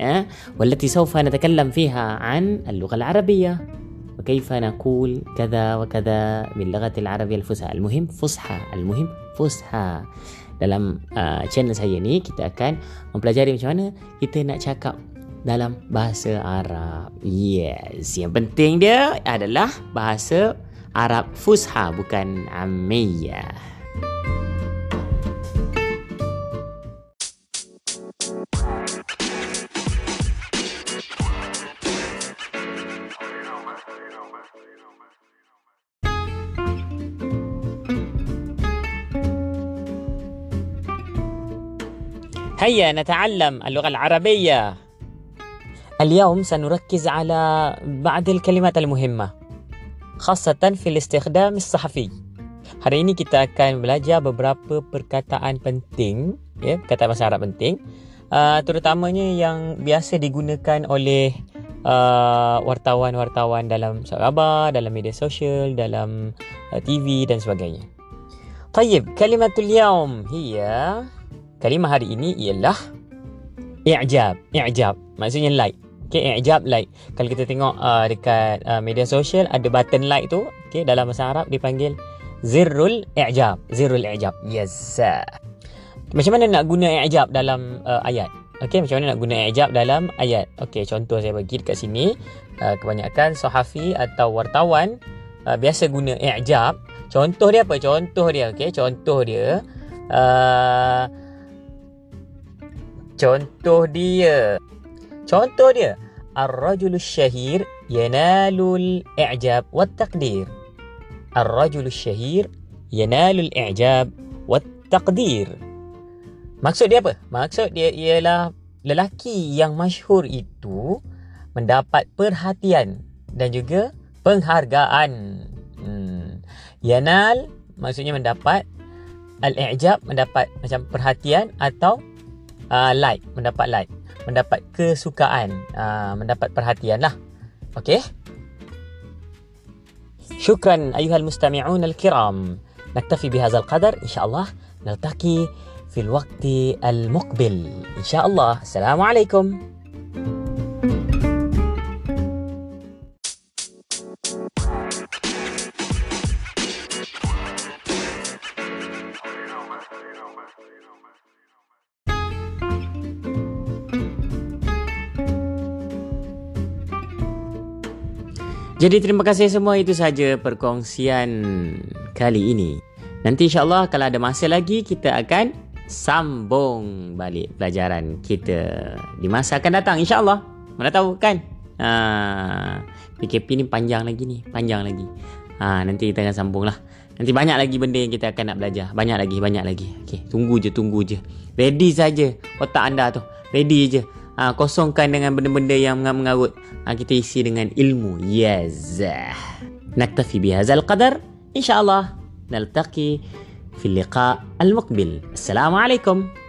المتواضعة والتي سوف نتكلم فيها عن اللغة العربية وكيف نقول كذا وكذا باللغة العربية الفصحى المهم فصحى المهم فصحى dalam uh, channel saya ni kita akan mempelajari macam mana kita nak cakap dalam bahasa Arab. Yes, yang penting dia adalah bahasa Arab Fusha bukan Amiyah. هيا نتعلم اللغة العربية اليوم سنركز على بعض الكلمات المهمة خاصة في الاستخدام الصحفي Hari ini kita akan belajar beberapa perkataan penting, ya, perkataan bahasa Arab penting, uh, terutamanya yang biasa digunakan oleh uh, wartawan-wartawan dalam khabar, dalam media sosial, dalam uh, TV dan sebagainya. طيب كلمة اليوم هي kalimah hari ini ialah i'jab. I'jab maksudnya like. Okay, i'jab like. Kalau kita tengok uh, dekat uh, media sosial ada button like tu, okay, dalam bahasa Arab dipanggil zirrul i'jab. Zirrul i'jab. Yes. Macam mana nak guna i'jab dalam uh, ayat? Okay, macam mana nak guna i'jab dalam ayat? Okay, contoh saya bagi dekat sini. Uh, kebanyakan sahafi atau wartawan uh, biasa guna i'jab. Contoh dia apa? Contoh dia, okay? Contoh dia uh, Contoh dia. Contoh dia. Ar-rajul syahir yanalul i'jab wa taqdir. Ar-rajul syahir yanalul i'jab wa taqdir. Maksud dia apa? Maksud dia ialah lelaki yang masyhur itu mendapat perhatian dan juga penghargaan. Hmm. Yanal maksudnya mendapat al-i'jab mendapat macam perhatian atau uh, like, mendapat like, mendapat kesukaan, uh, mendapat perhatian lah. Okay? شكرا أيها المستمعون الكرام نكتفي بهذا القدر إن شاء الله نلتقي في الوقت المقبل إن شاء الله السلام عليكم Jadi terima kasih semua itu saja perkongsian kali ini. Nanti insyaAllah kalau ada masa lagi kita akan sambung balik pelajaran kita di masa akan datang insyaAllah. Mana tahu kan? Ha, PKP ni panjang lagi ni, panjang lagi. Ha, nanti kita akan sambung lah. Nanti banyak lagi benda yang kita akan nak belajar. Banyak lagi, banyak lagi. Okay, tunggu je, tunggu je. Ready saja otak anda tu. Ready je ha, kosongkan dengan benda-benda yang mengarut. Ha, kita isi dengan ilmu. Yes. Naktafi bihazal qadar. Insyaallah naltaqi fi liqa al-muqbil. Assalamu alaikum